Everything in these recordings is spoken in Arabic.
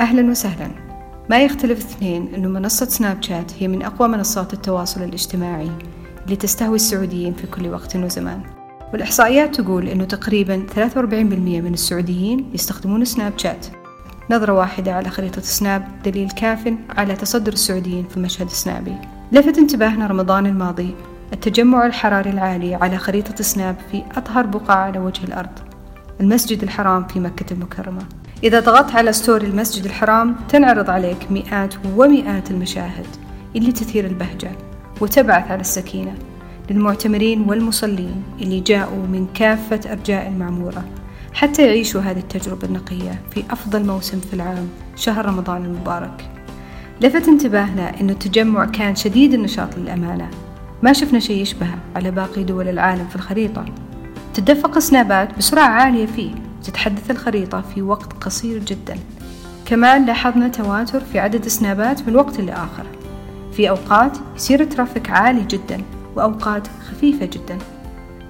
أهلا وسهلا. ما يختلف اثنين أنه منصة سناب شات هي من أقوى منصات التواصل الاجتماعي اللي تستهوي السعوديين في كل وقت وزمان. والإحصائيات تقول أنه تقريبا 43% من السعوديين يستخدمون سناب شات. نظرة واحدة على خريطة سناب دليل كاف على تصدر السعوديين في مشهد سنابي. لفت انتباهنا رمضان الماضي التجمع الحراري العالي على خريطة سناب في أطهر بقعة على وجه الأرض المسجد الحرام في مكة المكرمة. إذا ضغطت على ستوري المسجد الحرام تنعرض عليك مئات ومئات المشاهد اللي تثير البهجة وتبعث على السكينة للمعتمرين والمصلين اللي جاءوا من كافة أرجاء المعمورة حتى يعيشوا هذه التجربة النقية في أفضل موسم في العام شهر رمضان المبارك. لفت انتباهنا أن التجمع كان شديد النشاط للأمانة. ما شفنا شيء يشبهه على باقي دول العالم في الخريطة. تدفق سنابات بسرعة عالية فيه. تتحدث الخريطة في وقت قصير جدا. كمان لاحظنا تواتر في عدد سنابات من وقت لآخر. في أوقات يصير الترافيك عالي جدا وأوقات خفيفة جدا.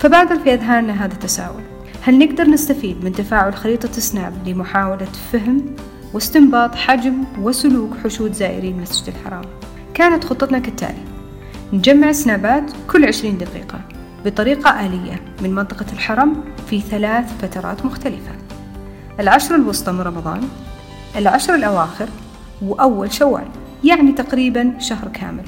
فبادر في أذهاننا هذا التساؤل هل نقدر نستفيد من تفاعل خريطة سناب لمحاولة فهم واستنباط حجم وسلوك حشود زائري المسجد الحرام؟ كانت خطتنا كالتالي نجمع سنابات كل عشرين دقيقة. بطريقة آلية من منطقة الحرم في ثلاث فترات مختلفة. العشر الوسطى من رمضان العشر الأواخر وأول شوال يعني تقريبا شهر كامل.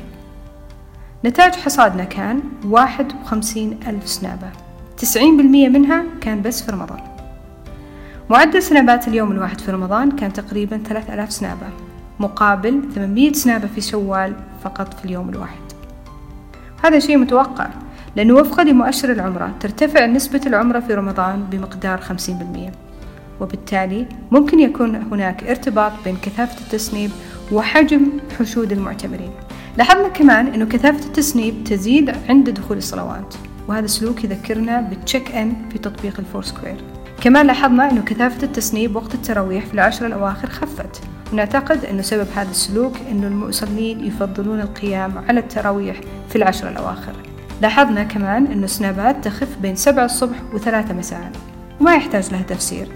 نتاج حصادنا كان واحد وخمسين ألف سنابة. تسعين بالمية منها كان بس في رمضان. معدل سنابات اليوم الواحد في رمضان كان تقريبا ثلاث ألاف سنابة مقابل 800 سنابة في شوال فقط في اليوم الواحد. هذا شيء متوقع لأنه وفقا لمؤشر العمرة ترتفع نسبة العمرة في رمضان بمقدار 50% وبالتالي ممكن يكون هناك ارتباط بين كثافة التسنيب وحجم حشود المعتمرين. لاحظنا كمان أنه كثافة التسنيب تزيد عند دخول الصلوات وهذا سلوك يذكرنا بال check-in في تطبيق ال Foursquare كمان لاحظنا أنه كثافة التسنيب وقت التراويح في العشر الأواخر خفت ونعتقد أنه سبب هذا السلوك أنه المصلين يفضلون القيام على التراويح في العشر الأواخر. لاحظنا كمان أنه سنابات تخف بين سبعة الصبح وثلاثة مساء وما يحتاج لها تفسير.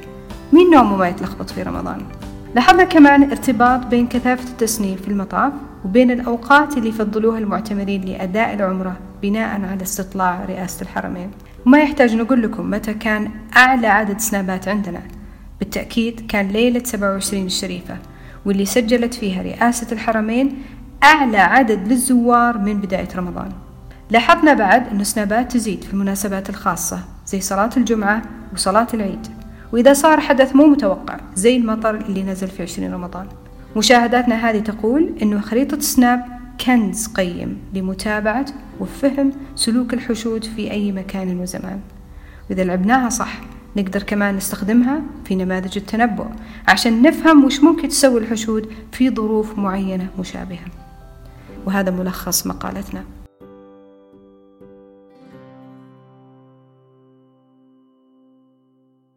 مين نومه ما يتلخبط في رمضان؟ لاحظنا كمان ارتباط بين كثافة التسنيم في المطاف وبين الأوقات اللي يفضلوها المعتمرين لأداء العمرة بناء على استطلاع رئاسة الحرمين. وما يحتاج نقول لكم متى كان أعلى عدد سنابات عندنا. بالتأكيد كان ليلة 27 الشريفة واللي سجلت فيها رئاسة الحرمين أعلى عدد للزوار من بداية رمضان. لاحظنا بعد أن سنابات تزيد في المناسبات الخاصة زي صلاة الجمعة وصلاة العيد. وإذا صار حدث مو متوقع زي المطر اللي نزل في عشرين رمضان. مشاهداتنا هذه تقول أنه خريطة سناب كنز قيم لمتابعة وفهم سلوك الحشود في أي مكان وزمان. وإذا لعبناها صح نقدر كمان نستخدمها في نماذج التنبؤ عشان نفهم وش ممكن تسوي الحشود في ظروف معينة مشابهة. وهذا ملخص مقالتنا.